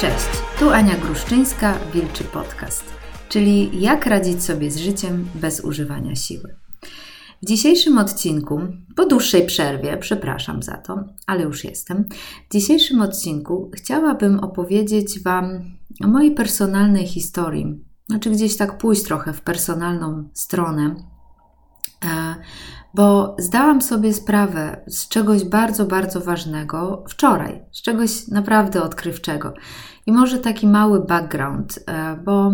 Cześć, tu Ania Gruszczyńska, Wilczy Podcast, czyli jak radzić sobie z życiem bez używania siły. W dzisiejszym odcinku, po dłuższej przerwie, przepraszam za to, ale już jestem, w dzisiejszym odcinku chciałabym opowiedzieć Wam o mojej personalnej historii, znaczy gdzieś tak pójść trochę w personalną stronę, e, bo zdałam sobie sprawę z czegoś bardzo, bardzo ważnego wczoraj, z czegoś naprawdę odkrywczego. I może taki mały background, e, bo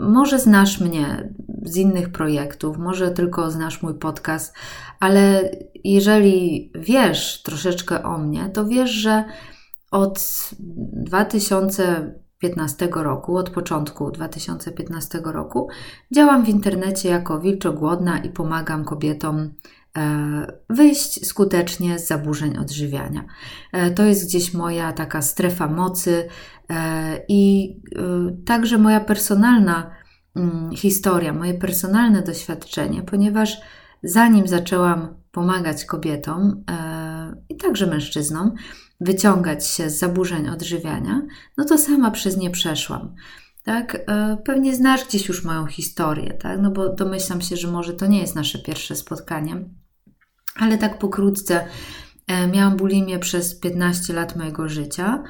może znasz mnie z innych projektów, może tylko znasz mój podcast, ale jeżeli wiesz troszeczkę o mnie, to wiesz, że od 2015 roku, od początku 2015 roku, działam w internecie jako wilczogłodna i pomagam kobietom e, wyjść skutecznie z zaburzeń odżywiania. E, to jest gdzieś moja taka strefa mocy, E, I także moja personalna mm, historia, moje personalne doświadczenie, ponieważ zanim zaczęłam pomagać kobietom i także mężczyznom wyciągać się z zaburzeń odżywiania, no to sama przez nie przeszłam. Tak, pewnie znasz gdzieś już moją historię, tak? No bo domyślam się, że może to nie jest nasze pierwsze spotkanie, ale tak pokrótce miałam bulimię przez 15 lat mojego życia.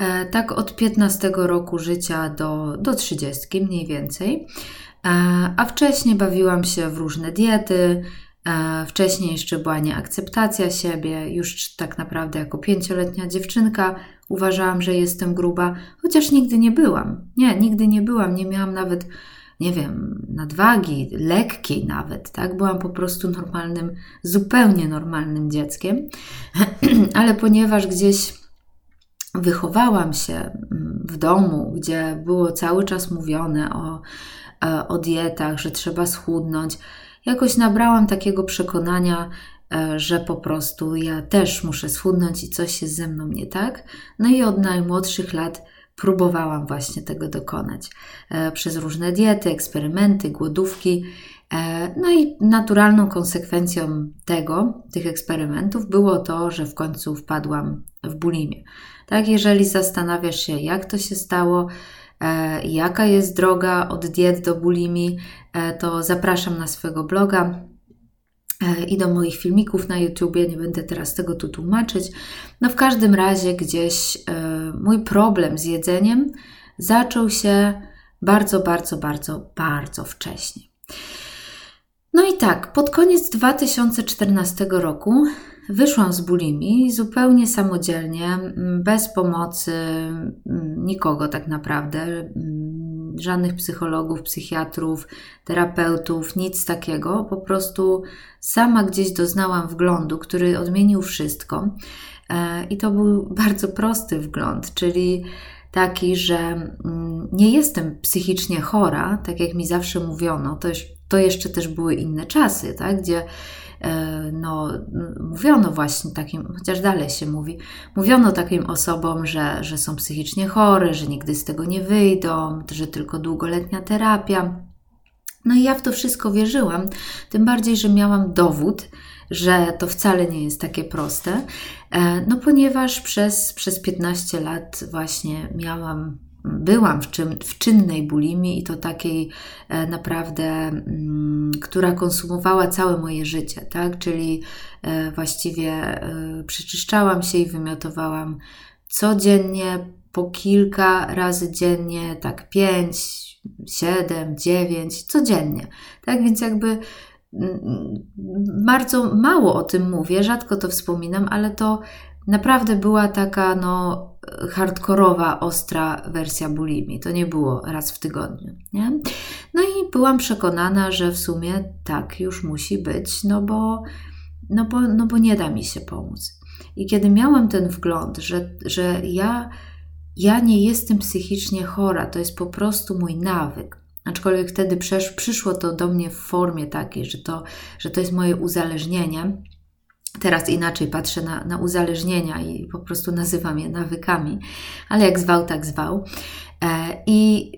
E, tak od 15 roku życia do, do 30 mniej więcej. E, a wcześniej bawiłam się w różne diety, e, Wcześniej jeszcze była nieakceptacja siebie, już tak naprawdę jako pięcioletnia dziewczynka uważałam, że jestem gruba, chociaż nigdy nie byłam. Nie, nigdy nie byłam, nie miałam nawet, nie wiem, nadwagi, lekkiej nawet, tak? Byłam po prostu normalnym, zupełnie normalnym dzieckiem, ale ponieważ gdzieś wychowałam się mm, w domu, gdzie było cały czas mówione o, e, o dietach, że trzeba schudnąć, jakoś nabrałam takiego przekonania, e, że po prostu ja też muszę schudnąć i coś jest ze mną nie tak. No i od najmłodszych lat próbowałam właśnie tego dokonać e, przez różne diety, eksperymenty, głodówki. No i naturalną konsekwencją tego, tych eksperymentów było to, że w końcu wpadłam w bulimię. Tak, jeżeli zastanawiasz się, jak to się stało, e, jaka jest droga od diet do bulimii, e, to zapraszam na swojego bloga e, i do moich filmików na YouTubie. Nie będę teraz tego tu tłumaczyć. No w każdym razie gdzieś e, mój problem z jedzeniem zaczął się bardzo, bardzo, bardzo, bardzo wcześnie. No i tak, pod koniec 2014 roku Wyszłam z bulimi zupełnie samodzielnie, bez pomocy nikogo tak naprawdę, żadnych psychologów, psychiatrów, terapeutów, nic takiego. Po prostu sama gdzieś doznałam wglądu, który odmienił wszystko. E, I to był bardzo prosty wgląd, czyli taki, że nie jestem psychicznie chora, tak jak mi zawsze mówiono. To, to jeszcze też były inne czasy, tak? gdzie no, mówiono właśnie takim, chociaż dalej się mówi, mówiono takim osobom, że, że są psychicznie chore, że nigdy z tego nie wyjdą, że tylko długoletnia terapia. No i ja w to wszystko wierzyłam, tym bardziej, że miałam dowód, że to wcale nie jest takie proste, e, no ponieważ przez, przez 15 lat właśnie miałam byłam w, czym, w czynnej bulimii i to takiej e, naprawdę, mm, która konsumowała całe moje życie, tak? Czyli e, właściwie e, przeczyszczałam się i wymiotowałam codziennie, po kilka razy dziennie, tak pięć, siedem, dziewięć, codziennie. Tak więc jakby mm, bardzo mało o tym mówię, rzadko to wspominam, ale to naprawdę była taka no, hardkorowa, ostra wersja bulimii. To nie było raz w tygodniu. Nie? No i byłam przekonana, że w sumie tak już musi być, no bo, no bo, no bo nie da mi się pomóc. I kiedy miałam ten wgląd, że, że ja, ja nie jestem psychicznie chora, to jest po prostu mój nawyk. Aczkolwiek wtedy przyszło to do mnie w formie takiej, że to, że to jest moje uzależnienie, Teraz inaczej patrzę na, na uzależnienia i po prostu nazywam je nawykami, ale jak zwał, tak zwał. E, I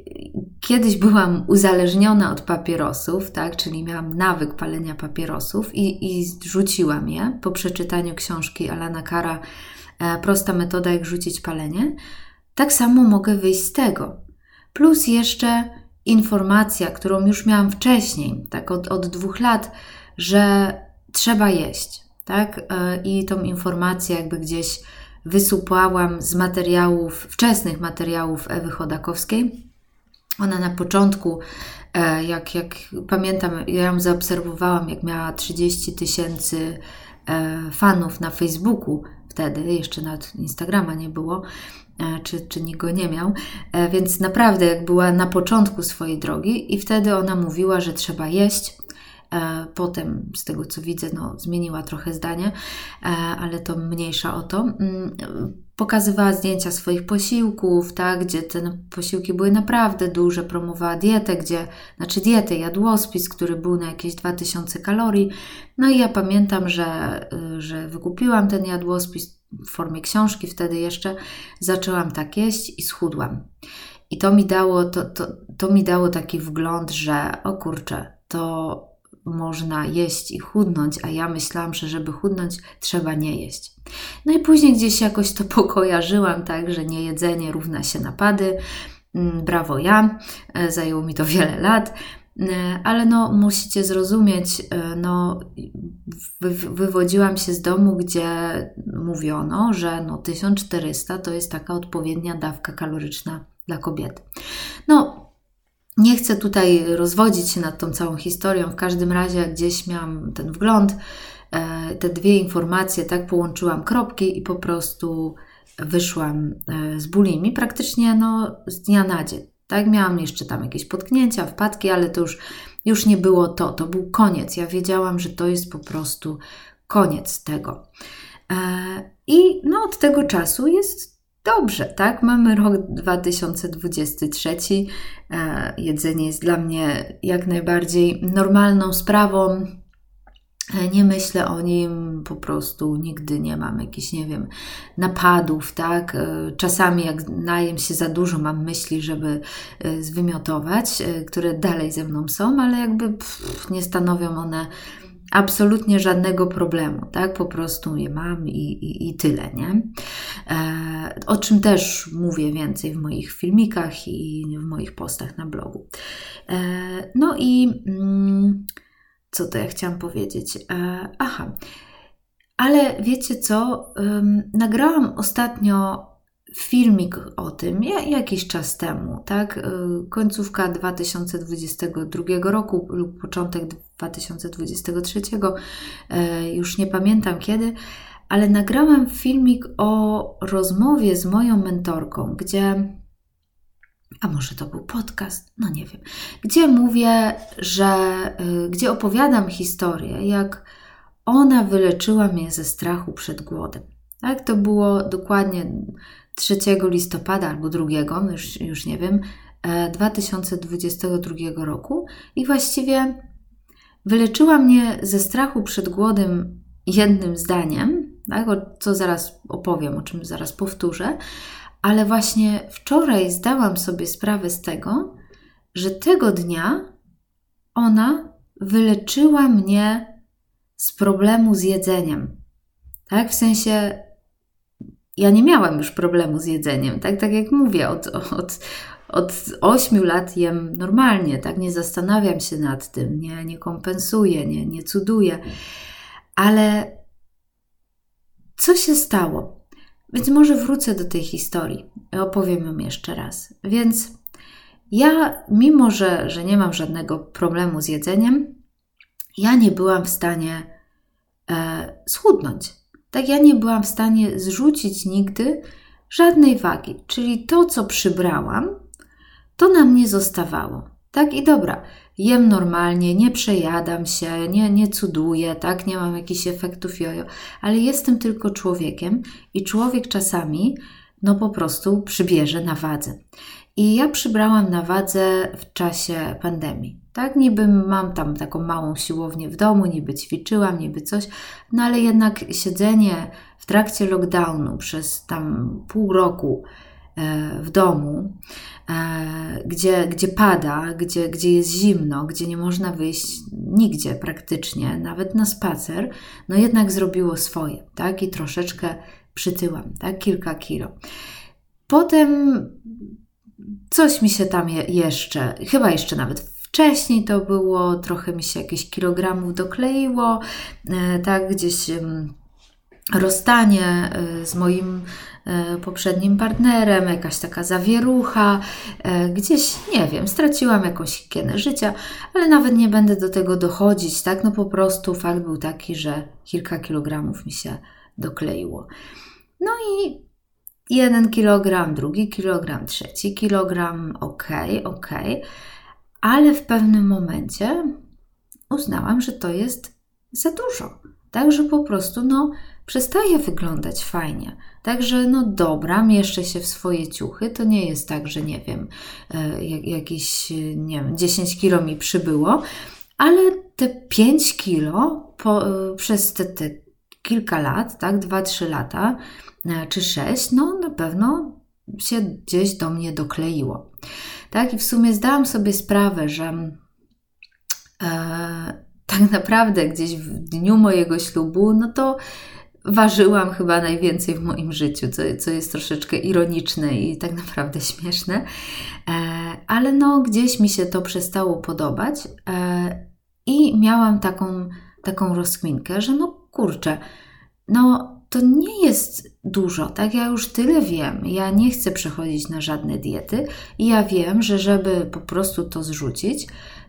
kiedyś byłam uzależniona od papierosów, tak, czyli miałam nawyk palenia papierosów i, i rzuciłam je po przeczytaniu książki Alana Kara e, Prosta metoda, jak rzucić palenie. tak samo mogę wyjść z tego. Plus jeszcze informacja, którą już miałam wcześniej, tak od, od dwóch lat, że trzeba jeść, tak? E, I tą informację jakby gdzieś wysupłałam z materiałów, wczesnych materiałów Ewy Chodakowskiej. Ona na początku, e, jak, jak pamiętam, ja ją zaobserwowałam, jak miała 30 tysięcy e, fanów na Facebooku wtedy, jeszcze nad Instagrama nie było, czy, czy nikt go nie miał, więc naprawdę jak była na początku swojej drogi i wtedy ona mówiła, że trzeba jeść, potem, z tego co widzę, no, zmieniła trochę zdanie, e, ale to mniejsza o to. Mm, pokazywała zdjęcia swoich posiłków, tak, gdzie te posiłki były naprawdę duże, promowała dietę, gdzie, znaczy dietę, jadłospis, który był na jakieś 2000 kalorii. No i ja pamiętam, że, y, że wykupiłam ten jadłospis w formie książki, wtedy jeszcze zaczęłam tak jeść i schudłam. I to mi dało, to, to, to mi dało taki wgląd, że o kurczę, to można jeść i chudnąć, a ja myślałam, że żeby chudnąć, trzeba nie jeść. No i później gdzieś jakoś to pokojarzyłam, tak, że niejedzenie równa się napady. Mm, brawo ja, e, zajęło mi to wiele lat. E, ale no, musicie zrozumieć, e, no, wywodziłam się z domu, gdzie mówiono, że no, 1400 to jest taka odpowiednia dawka kaloryczna dla kobiety. No, nie chcę tutaj rozwodzić się nad tą całą historią. W każdym razie gdzieś miałam ten wgląd, e, te dwie informacje, tak połączyłam kropki i po prostu wyszłam e, z bulimi praktycznie no, z dnia na dzień. Tak, miałam jeszcze tam jakieś potknięcia, wpadki, ale to już, już nie było to. To był koniec. Ja wiedziałam, że to jest po prostu koniec tego. E, I no, od tego czasu jest dobrze, tak? Mamy rok 2023. E, jedzenie jest dla mnie jak najbardziej normalną sprawą. E, nie myślę o nim po prostu, nigdy nie mam jakichś, nie wiem, napadów, tak? E, czasami, jak najem się za dużo, mam myśli, żeby zwymiotować, które dalej ze mną są, ale jakby pff, nie stanowią one absolutnie żadnego problemu, tak? Po prostu je mam i, i, i tyle, nie? E, o czym też mówię więcej w moich filmikach i w moich postach na blogu. E, no i mm, co to ja chciałam powiedzieć? E, aha. Ale wiecie co? nagrałam ostatnio filmik o tym jakiś czas temu, tak? Y, końcówka 2022 roku lub początek 2023, y, już nie pamiętam kiedy, ale nagrałam filmik o rozmowie z moją mentorką, gdzie a może to był podcast, no nie wiem, gdzie mówię, że, y, gdzie opowiadam historię, jak ona wyleczyła mnie ze strachu przed głodem. Tak, to było dokładnie 3 listopada albo 2, już, już nie wiem, 2022 e, roku. I właściwie wyleczyła mnie ze strachu przed głodem jednym zdaniem, tak, o co zaraz opowiem, o czym zaraz powtórzę, ale właśnie wczoraj zdałam sobie sprawę z tego, że tego dnia ona wyleczyła mnie z problemu z jedzeniem. Tak, w sensie ja nie miałam już problemu z jedzeniem, tak, tak jak mówię, od, od, od 8 lat jem normalnie, tak, nie zastanawiam się nad tym, nie, nie kompensuję, nie, nie cuduję, ale co się stało? Więc może wrócę do tej historii, opowiem ją jeszcze raz. Więc ja, mimo że, że nie mam żadnego problemu z jedzeniem, ja nie byłam w stanie e, schudnąć. Tak ja nie byłam w stanie zrzucić nigdy żadnej wagi, czyli to, co przybrałam, to na mnie zostawało. Tak i dobra, jem normalnie, nie przejadam się, nie, nie cuduję, tak, nie mam jakichś efektów jojo, ale jestem tylko człowiekiem i człowiek czasami, no po prostu przybierze na wadze. I ja przybrałam na wadze w czasie pandemii. Tak, niby mam tam taką małą siłownię w domu, niby ćwiczyłam, niby coś, no ale jednak siedzenie w trakcie lockdownu przez tam pół roku w domu, e, gdzie, gdzie pada, gdzie, gdzie jest zimno, gdzie nie można wyjść nigdzie praktycznie, nawet na spacer, no jednak zrobiło swoje, tak? I troszeczkę przytyłam, tak? Kilka kilo. potem coś mi się tam jeszcze, chyba jeszcze nawet wcześniej to było, trochę mi się jakieś kilogramów dokleiło, e, tak, gdzieś rozstanie e, z moim e, poprzednim partnerem, jakaś taka zawierucha, gdzieś, nie wiem, straciłam jakąś higienę życia, ale nawet nie będę do tego dochodzić, tak, no po prostu fakt był taki, że kilka kilogramów mi się dokleiło. No i jeden kilogram, drugi kilogram, trzeci kilogram, ok, ok, ale w pewnym momencie uznałam, że to jest za dużo. Także po prostu, no, przestaje wyglądać fajnie. Także, no dobra, mieszczę się w swoje ciuchy. To nie jest tak, że nie wiem, e, jakieś, nie wiem, 10 kilo mi przybyło, ale te 5 kilo po, e, przez te, te kilka lat, tak, 2-3 lata, e, czy 6, no na pewno się gdzieś do mnie dokleiło. Tak, i w sumie zdałam sobie sprawę, że e, tak naprawdę gdzieś w dniu mojego ślubu, no to ważyłam chyba najwięcej w moim życiu, co, co jest troszeczkę ironiczne i tak naprawdę śmieszne, e, ale no gdzieś mi się to przestało podobać e, i miałam taką, taką rozkminkę, że no kurczę, no to nie jest dużo, tak? Ja już tyle wiem. Ja nie chcę przechodzić na żadne diety i ja wiem, że żeby po prostu to zrzucić,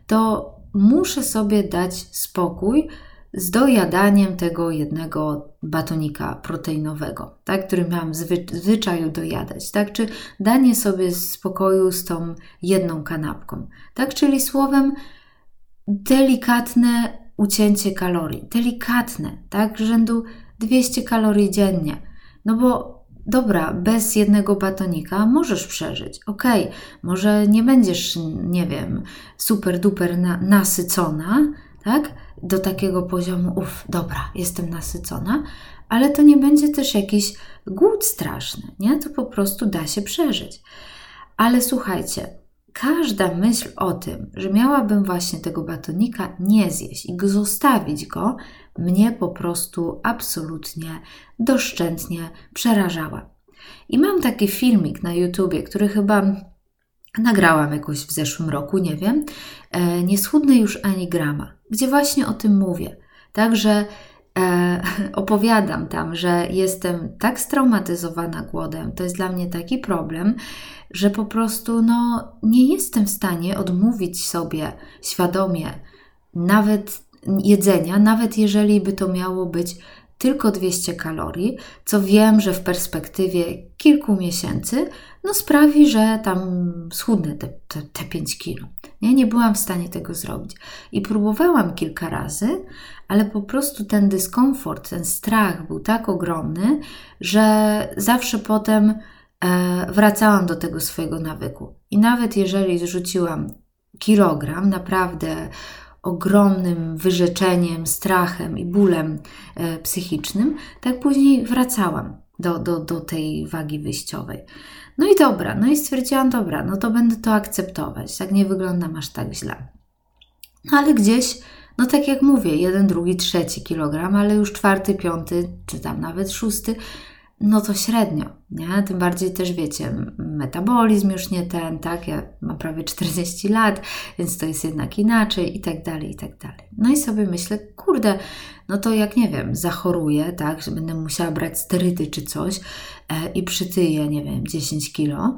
to muszę sobie dać spokój z dojadaniem tego jednego batonika proteinowego, tak, który miałam zwy, zwyczaju dojadać, tak, czy danie sobie spokoju z tą jedną kanapką, tak, czyli słowem delikatne ucięcie kalorii, delikatne, tak, rzędu 200 kalorii dziennie. No bo dobra, bez jednego batonika możesz przeżyć. Okej, okay, może nie będziesz, nie wiem, super duper na, nasycona, tak? Do takiego poziomu, uff, dobra, jestem nasycona, ale to nie będzie też jakiś głód straszny, nie? To po prostu da się przeżyć. Ale słuchajcie, każda myśl o tym, że miałabym właśnie tego batonika nie zjeść i zostawić go, mnie po prostu absolutnie doszczętnie przerażała. I mam taki filmik na YouTubie, który chyba nagrałam jakoś w zeszłym roku, nie wiem, e, nie schudnę już ani grama, gdzie właśnie o tym mówię. Także e, opowiadam tam, że jestem tak straumatyzowana głodem, to jest dla mnie taki problem, że po prostu no, nie jestem w stanie odmówić sobie świadomie nawet jedzenia, nawet jeżeli by to miało być tylko 200 kalorii, co wiem, że w perspektywie kilku miesięcy no sprawi, że tam schudnę te, te, te 5 kilo. Nie, nie byłam w stanie tego zrobić. I próbowałam kilka razy, ale po prostu ten dyskomfort, ten strach był tak ogromny, że zawsze potem e, wracałam do tego swojego nawyku. I nawet jeżeli zrzuciłam kilogram, naprawdę ogromnym wyrzeczeniem, strachem i bólem e, psychicznym, tak później wracałam do, do, do tej wagi wyjściowej. No i dobra, no i stwierdziłam, dobra, no to będę to akceptować, tak nie wyglądam aż tak źle. No ale gdzieś, no tak jak mówię, jeden, drugi, trzeci kilogram, ale już czwarty, piąty, czy tam nawet szósty, no to średnio, nie? Tym bardziej też wiecie, metabolizm już nie ten, tak? Ja mam prawie 40 lat, więc to jest jednak inaczej i tak dalej, i tak dalej. No i sobie myślę, kurde, no to jak nie wiem, zachoruję, tak, że będę musiała brać sterydy czy coś e, i przytyję, nie wiem, 10 kilo,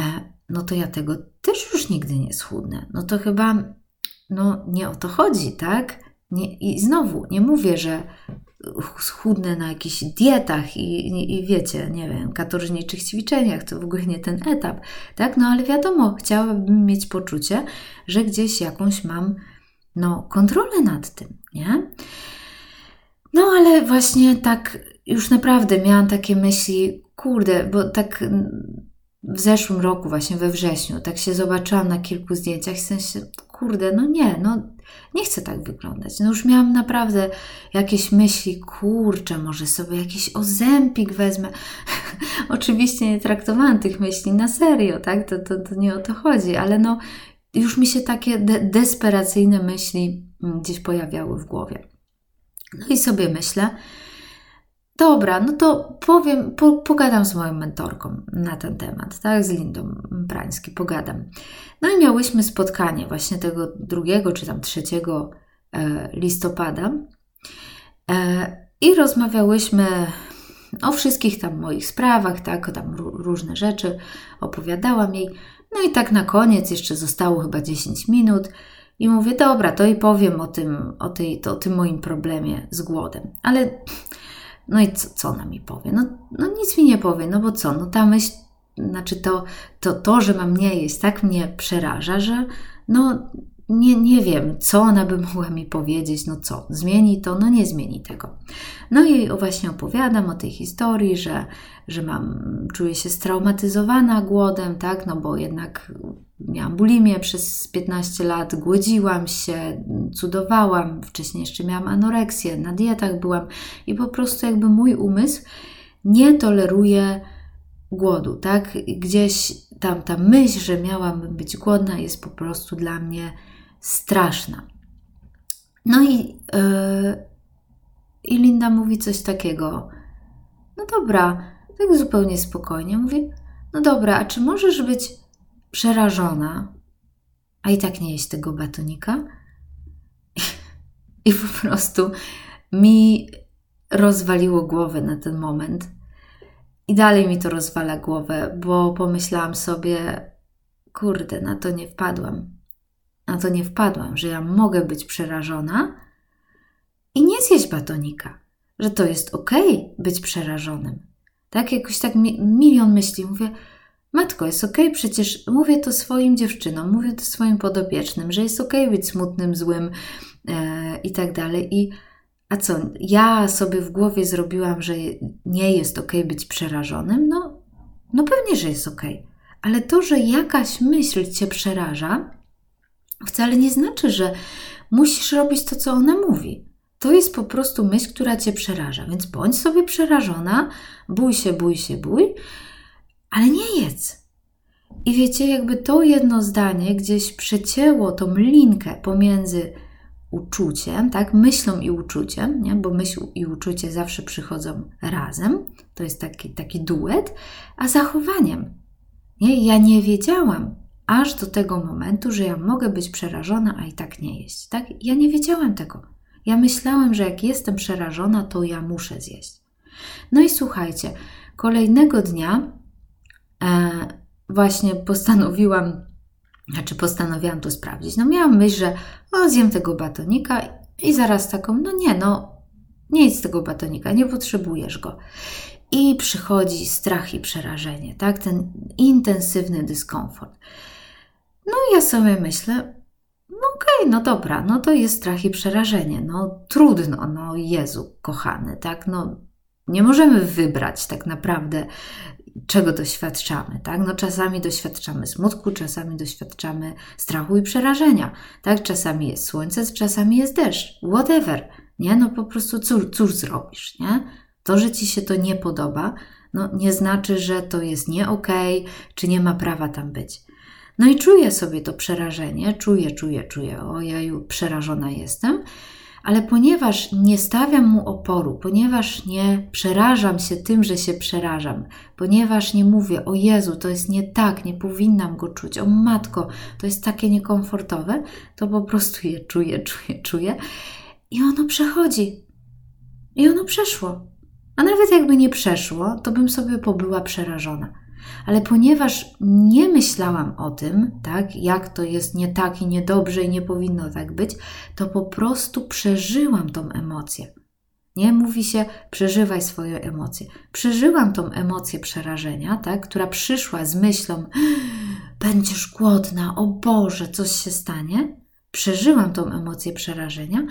e, no to ja tego też już nigdy nie schudnę. No to chyba, no nie o to chodzi, tak? Nie, I znowu, nie mówię, że schudnę na jakichś dietach i, i, i, wiecie, nie wiem, katorżniczych ćwiczeniach, to w ogóle nie ten etap, tak? No ale wiadomo, chciałabym mieć poczucie, że gdzieś jakąś mam, no, kontrolę nad tym, nie? No ale właśnie tak już naprawdę miałam takie myśli, kurde, bo tak w zeszłym roku, właśnie we wrześniu, tak się zobaczyłam na kilku zdjęciach, w sensie, kurde, no nie, no nie chcę tak wyglądać. No już miałam naprawdę jakieś myśli, kurczę, może sobie jakiś ozempik wezmę. Oczywiście nie traktowałam tych myśli na serio, tak? To, to, to nie o to chodzi, ale no już mi się takie de desperacyjne myśli mm, gdzieś pojawiały w głowie. No i sobie myślę, dobra, no to powiem, po, pogadam z moją mentorką na ten temat, tak, z Lindą Prański, pogadam. No i miałyśmy spotkanie właśnie tego drugiego czy tam trzeciego e, listopada e, i rozmawiałyśmy o wszystkich tam moich sprawach, tak, tam różne rzeczy opowiadałam jej. No i tak na koniec jeszcze zostało chyba 10 minut i mówię, dobra, to i powiem o tym, o, tej, to, o tym moim problemie z głodem. Ale no i co, co ona mi powie? No, no nic mi nie powie, no bo co? No ta myśl, znaczy to, to, to, że mam nie jeść, tak mnie przeraża, że no nie, nie wiem, co ona by mogła mi powiedzieć, no co, zmieni to, no nie zmieni tego. No i właśnie opowiadam o tej historii, że, że mam, czuję się straumatyzowana głodem, tak, no bo jednak miałam bulimię przez 15 lat, głodziłam się, cudowałam, wcześniej jeszcze miałam anoreksję, na dietach byłam i po prostu jakby mój umysł nie toleruje głodu, tak? Gdzieś tam ta myśl, że miałam być głodna jest po prostu dla mnie straszna. No i, yy, i Linda mówi coś takiego. No dobra, tak zupełnie spokojnie. Mówi, no dobra, a czy możesz być przerażona, a i tak nie jeść tego batonika? I po prostu mi rozwaliło głowę na ten moment. I dalej mi to rozwala głowę, bo pomyślałam sobie, kurde, na to nie wpadłam na to nie wpadłam, że ja mogę być przerażona i nie zjeść batonika, że to jest okej być przerażonym. Tak, jakoś tak mi, milion myśli. Mówię, matko, jest okej, przecież mówię to swoim dziewczynom, mówię to swoim podopiecznym, że jest okej być smutnym, złym e, i tak dalej. I a co, ja sobie w głowie zrobiłam, że nie jest okej być przerażonym? No, no pewnie, że jest okej. Ale to, że jakaś myśl cię przeraża, wcale nie znaczy, że musisz robić to, co ona mówi. To jest po prostu myśl, która cię przeraża, więc bądź sobie przerażona, bój się, bój się, bój, ale nie jedz. I wiecie, jakby to jedno zdanie gdzieś przecięło tą linkę pomiędzy uczuciem, tak, myślą i uczuciem, nie? bo myśl i uczucie zawsze przychodzą razem, to jest taki, taki duet, a zachowaniem. Nie? Ja nie wiedziałam, aż do tego momentu, że ja mogę być przerażona, a i tak nie jeść. Tak? Ja nie wiedziałam tego. Ja myślałam, że jak jestem przerażona, to ja muszę zjeść. No i słuchajcie, kolejnego dnia e, właśnie postanowiłam, znaczy postanowiłam to sprawdzić. No miałam myśl, że o, zjem tego batonika i zaraz taką, no nie, no nie jedz tego batonika, nie potrzebujesz go. I przychodzi strach i przerażenie, tak? Ten intensywny dyskomfort. No ja sobie myślę, no okej, okay, no dobra, no to jest strach i przerażenie, no trudno, no Jezu, kochany, tak, no nie możemy wybrać tak naprawdę, czego doświadczamy, tak, no czasami doświadczamy smutku, czasami doświadczamy strachu i przerażenia, tak, czasami jest słońce, czasami jest deszcz, whatever, nie, no po prostu cóż, cóż zrobisz, nie, to, że Ci się to nie podoba, no nie znaczy, że to jest nie okej, okay, czy nie ma prawa tam być. No i czuję sobie to przerażenie, czuję, czuję, czuję, ojeju, przerażona jestem, ale ponieważ nie stawiam mu oporu, ponieważ nie przerażam się tym, że się przerażam, ponieważ nie mówię, o Jezu, to jest nie tak, nie powinnam go czuć, o matko, to jest takie niekomfortowe, to po prostu je czuję, czuję, czuję i ono przechodzi. I ono przeszło. A nawet jakby nie przeszło, to bym sobie pobyła przerażona. Ale ponieważ nie myślałam o tym, tak, jak to jest nie tak i niedobrze i nie powinno tak być, to po prostu przeżyłam tą emocję. Nie mówi się, przeżywaj swoje emocje. Przeżyłam tą emocję przerażenia, tak, która przyszła z myślą, będziesz głodna, o Boże, coś się stanie. Przeżyłam tą emocję przerażenia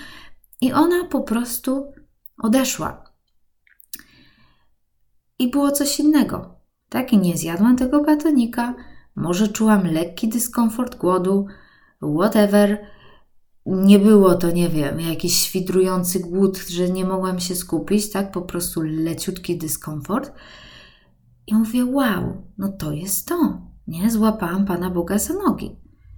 i ona po prostu odeszła. I było coś innego. Tak i nie zjadłam tego batonika. Może czułam lekki dyskomfort głodu, whatever. Nie było to, nie wiem, jakiś świdrujący głód, że nie mogłam się skupić, tak? Po prostu leciutki dyskomfort. I mówię, wow, no to jest to. Nie, złapałam Pana Boga za nogi.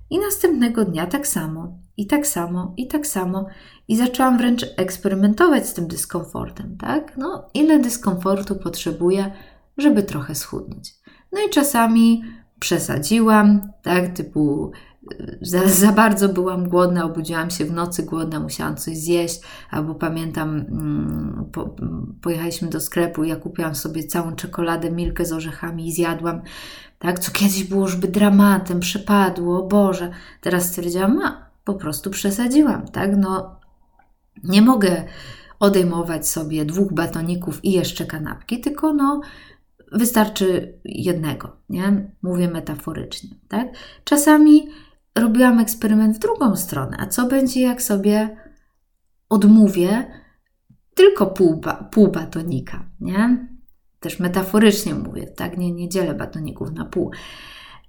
I następnego dnia tak samo, i tak samo, i tak samo. I zaczęłam wręcz eksperymentować z tym dyskomfortem, tak? No, ile dyskomfortu potrzebuję, żeby trochę schudnąć. No i czasami przesadziłam, tak? Typu za, za, bardzo byłam głodna, obudziłam się w nocy głodna, musiałam coś zjeść, albo pamiętam, mm, po, pojechaliśmy do sklepu ja kupiłam sobie całą czekoladę, milkę z orzechami i zjadłam, tak, co kiedyś było już by dramatem, przepadło, Boże, teraz stwierdziłam, a po prostu przesadziłam, tak, no nie mogę odejmować sobie dwóch batoników i jeszcze kanapki, tylko no wystarczy jednego, nie? Mówię metaforycznie, tak? Czasami robiłam eksperyment w drugą stronę. A co będzie, jak sobie odmówię tylko pół, pół batonika, nie? Też metaforycznie mówię, tak? Nie, nie dzielę batoników na pół.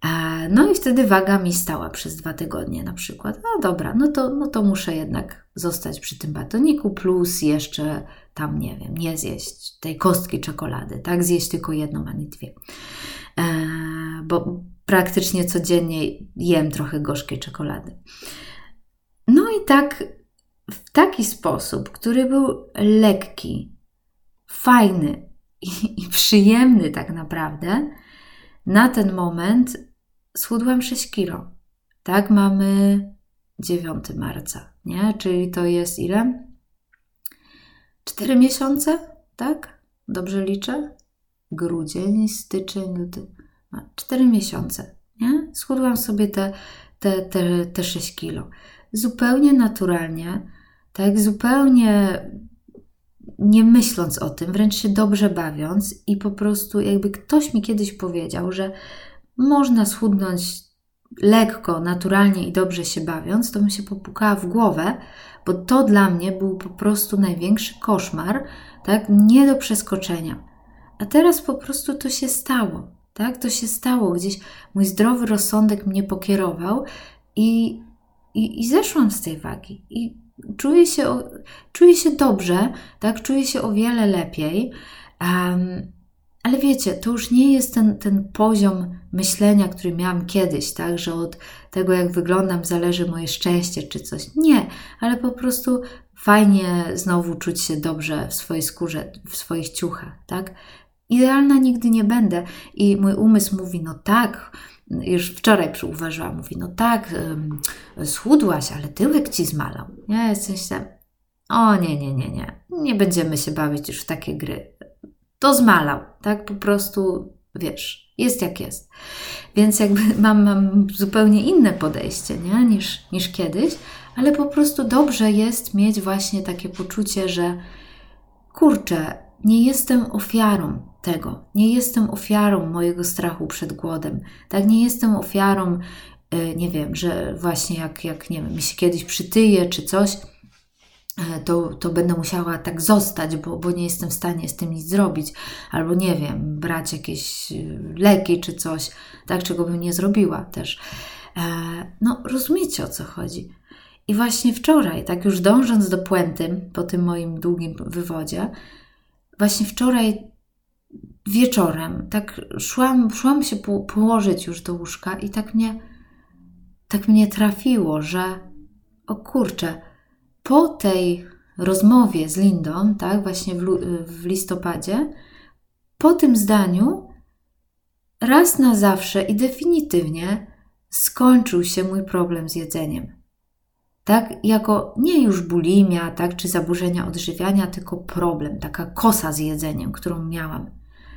E, no i wtedy waga mi stała przez dwa tygodnie na przykład. No dobra, no to, no to muszę jednak zostać przy tym batoniku, plus jeszcze tam, nie wiem, nie zjeść tej kostki czekolady, tak? Zjeść tylko jedną, a nie dwie. E, bo praktycznie codziennie jem trochę gorzkiej czekolady. No i tak, w taki sposób, który był lekki, fajny i, i przyjemny tak naprawdę, na ten moment schudłam 6 kilo. Tak, mamy 9 marca, nie? Czyli to jest ile? 4 miesiące, tak? Dobrze liczę? Grudzień, styczeń, luty. Cztery miesiące, nie? Schudłam sobie te, te, te, te 6 kilo. Zupełnie naturalnie, tak zupełnie nie myśląc o tym, wręcz się dobrze bawiąc i po prostu jakby ktoś mi kiedyś powiedział, że można schudnąć lekko, naturalnie i dobrze się bawiąc, to bym się popukała w głowę, bo to dla mnie był po prostu największy koszmar, tak, nie do przeskoczenia. A teraz po prostu to się stało. Tak, to się stało. Gdzieś mój zdrowy rozsądek mnie pokierował i, i, i zeszłam z tej wagi. I czuję się, czuję się dobrze, tak, czuję się o wiele lepiej. Um, ale wiecie, to już nie jest ten, ten poziom myślenia, który miałam kiedyś, tak, że od tego, jak wyglądam, zależy moje szczęście czy coś. Nie, ale po prostu fajnie znowu czuć się dobrze w swojej skórze, w swoich ciuchach, tak? Idealna nigdy nie będę. I mój umysł mówi, no tak, już wczoraj przyuważyłam, mówi, no tak, schudłaś, ale tyłek ci zmalał. Nie, jesteś tam, o nie, nie, nie, nie, nie będziemy się bawić już w takie gry. To zmalał, tak, po prostu, wiesz, jest jak jest. Więc jakby mam, mam zupełnie inne podejście, nie, niż, niż kiedyś, ale po prostu dobrze jest mieć właśnie takie poczucie, że kurczę, nie jestem ofiarą tego. Nie jestem ofiarą mojego strachu przed głodem. Tak, nie jestem ofiarą, e, nie wiem, że właśnie jak, jak nie wiem, mi się kiedyś przytyje czy coś, to, to będę musiała tak zostać, bo, bo nie jestem w stanie z tym nic zrobić, albo nie wiem, brać jakieś e, leki czy coś, tak, czego bym nie zrobiła też. No, rozumiecie o co chodzi. I właśnie wczoraj, tak już dążąc do puenty po tym moim długim wywodzie, właśnie wczoraj wieczorem, tak szłam, szłam się po, położyć już do łóżka i tak mnie, tak mnie trafiło, że o kurczę, po tej rozmowie z Lindą, tak, właśnie w, w listopadzie, po tym zdaniu raz na zawsze i definitywnie skończył się mój problem z jedzeniem. Tak, jako nie już bulimia, tak, czy zaburzenia odżywiania, tylko problem, taka kosa z jedzeniem, którą miałam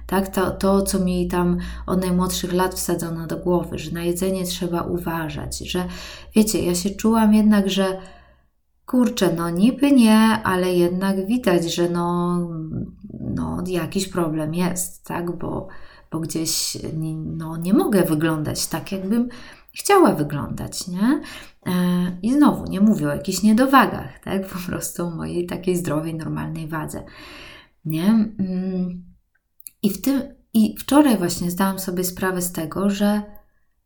tak? To, to, co mi tam od najmłodszych lat wsadzono do głowy, że na jedzenie trzeba uważać, że wiecie, ja się czułam jednak, że kurczę, no niby nie, ale jednak widać, że no, no jakiś problem jest, tak? Bo, bo gdzieś no, nie mogę wyglądać tak, jakbym chciała wyglądać, nie? E, I znowu nie mówię o jakichś niedowagach, tak? Po prostu o mojej takiej zdrowej, normalnej wadze, nie? Mm. I, w tym, I wczoraj właśnie zdałam sobie sprawę z tego, że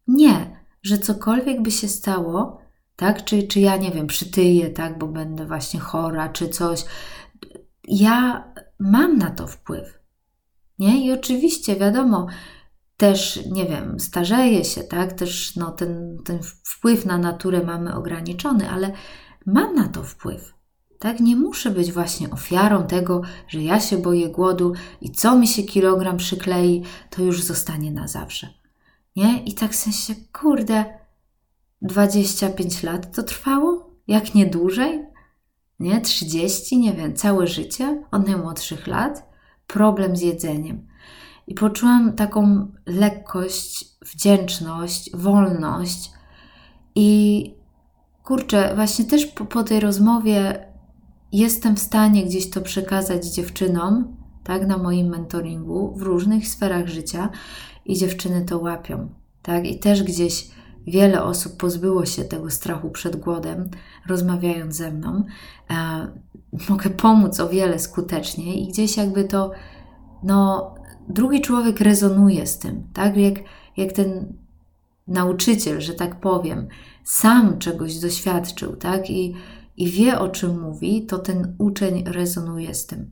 nie, że cokolwiek by się stało, tak, czy, czy ja nie wiem, przytyję, tak, bo będę właśnie chora, czy coś, ja mam na to wpływ. Nie? I oczywiście, wiadomo, też, nie wiem, starzeję się, tak? Też no, ten, ten wpływ na naturę mamy ograniczony, ale mam na to wpływ. Tak, nie muszę być właśnie ofiarą tego, że ja się boję głodu i co mi się kilogram przyklei, to już zostanie na zawsze. Nie? I tak w sensie, kurde, 25 lat to trwało? Jak nie dłużej? Nie? 30, nie wiem, całe życie od najmłodszych lat? Problem z jedzeniem. I poczułam taką lekkość, wdzięczność, wolność. I kurczę, właśnie też po, po tej rozmowie jestem w stanie gdzieś to przekazać dziewczynom, tak, na moim mentoringu w różnych sferach życia i dziewczyny to łapią, tak, i też gdzieś wiele osób pozbyło się tego strachu przed głodem, rozmawiając ze mną. E, mogę pomóc o wiele skuteczniej i gdzieś jakby to, no, drugi człowiek rezonuje z tym, tak, jak, jak ten nauczyciel, że tak powiem, sam czegoś doświadczył, tak, i i wie o czym mówi, to ten uczeń rezonuje z tym.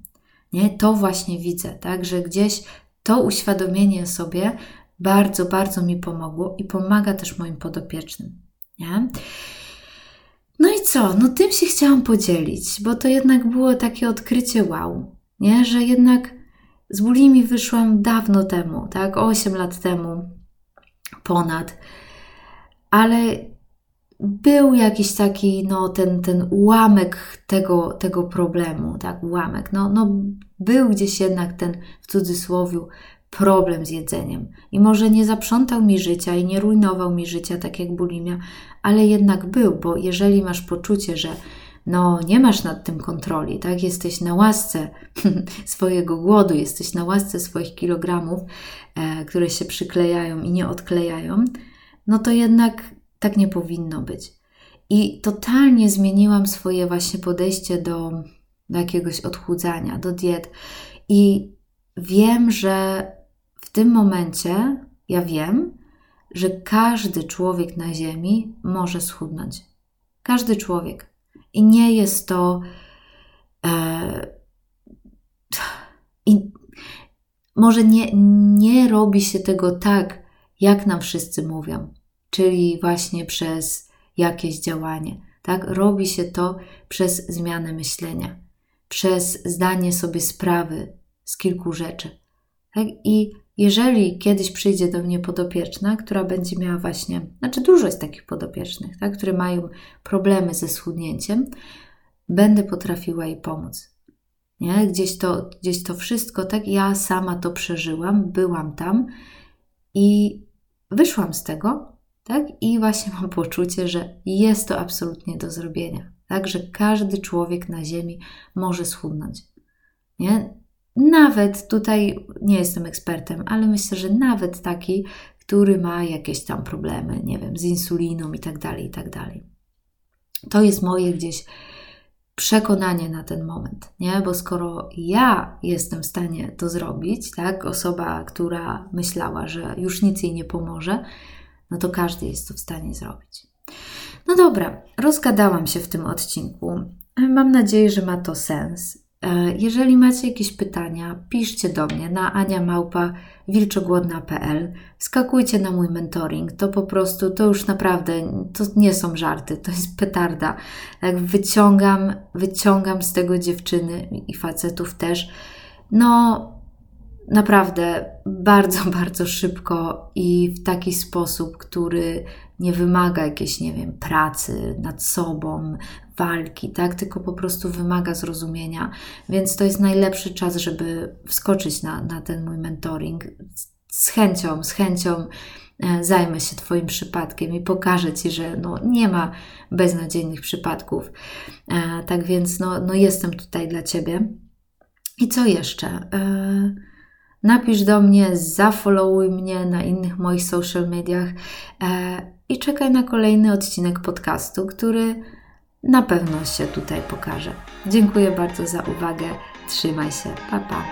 Nie? To właśnie widzę, tak, że gdzieś to uświadomienie sobie bardzo, bardzo mi pomogło i pomaga też moim podopiecznym. Nie? No i co? No tym się chciałam podzielić, bo to jednak było takie odkrycie wow, nie? że jednak z bulimi wyszłam dawno temu, tak? 8 lat temu ponad. Ale był jakiś taki, no, ten, ten ułamek tego, tego problemu, tak, ułamek. No, no, był gdzieś jednak ten, w cudzysłowie, problem z jedzeniem. I może nie zaprzątał mi życia i nie rujnował mi życia, tak jak bulimia, ale jednak był, bo jeżeli masz poczucie, że no, nie masz nad tym kontroli, tak? Jesteś na łasce swojego głodu, jesteś na łasce swoich kilogramów, e, które się przyklejają i nie odklejają, no to jednak tak nie powinno być. I totalnie zmieniłam swoje właśnie podejście do, do jakiegoś odchudzania, do diet. I wiem, że w tym momencie, ja wiem, że każdy człowiek na Ziemi może schudnąć. Każdy człowiek. I nie jest to. E, I może nie, nie robi się tego tak, jak nam wszyscy mówią czyli właśnie przez jakieś działanie. Tak? Robi się to przez zmianę myślenia, przez zdanie sobie sprawy z kilku rzeczy. Tak? I jeżeli kiedyś przyjdzie do mnie podopieczna, która będzie miała właśnie, znaczy dużo jest takich podopiecznych, tak? które mają problemy ze schudnięciem, będę potrafiła jej pomóc. Nie? Gdzieś, to, gdzieś to wszystko, tak? Ja sama to przeżyłam, byłam tam i wyszłam z tego tak? I właśnie mam poczucie, że jest to absolutnie do zrobienia. Tak, że każdy człowiek na Ziemi może schudnąć. Nie? Nawet tutaj nie jestem ekspertem, ale myślę, że nawet taki, który ma jakieś tam problemy, nie wiem, z insuliną i tak dalej, i tak dalej. To jest moje gdzieś przekonanie na ten moment, nie? Bo skoro ja jestem w stanie to zrobić, tak, osoba, która myślała, że już nic jej nie pomoże, no to każdy jest to w stanie zrobić. No dobra, rozgadałam się w tym odcinku. Mam nadzieję, że ma to sens. E, jeżeli macie jakieś pytania, piszcie do mnie na aniamałpa.wilczogłodna.pl Skakujcie na mój mentoring. To po prostu, to już naprawdę, to nie są żarty, to jest petarda. Jak wyciągam, wyciągam z tego dziewczyny i facetów też, no naprawdę bardzo, bardzo szybko i w taki sposób, który nie wymaga jakiejś, nie wiem, pracy nad sobą, walki, tak? Tylko po prostu wymaga zrozumienia. Więc to jest najlepszy czas, żeby wskoczyć na, na ten mój mentoring. Z chęcią, z chęcią e, zajmę się Twoim przypadkiem i pokażę Ci, że no, nie ma beznadziejnych przypadków. E, tak więc no, no jestem tutaj dla Ciebie. I co jeszcze? E, Napisz do mnie, zafollowuj mnie na innych moich social mediach i czekaj na kolejny odcinek podcastu, który na pewno się tutaj pokaże. Dziękuję bardzo za uwagę. Trzymaj się. Pa pa.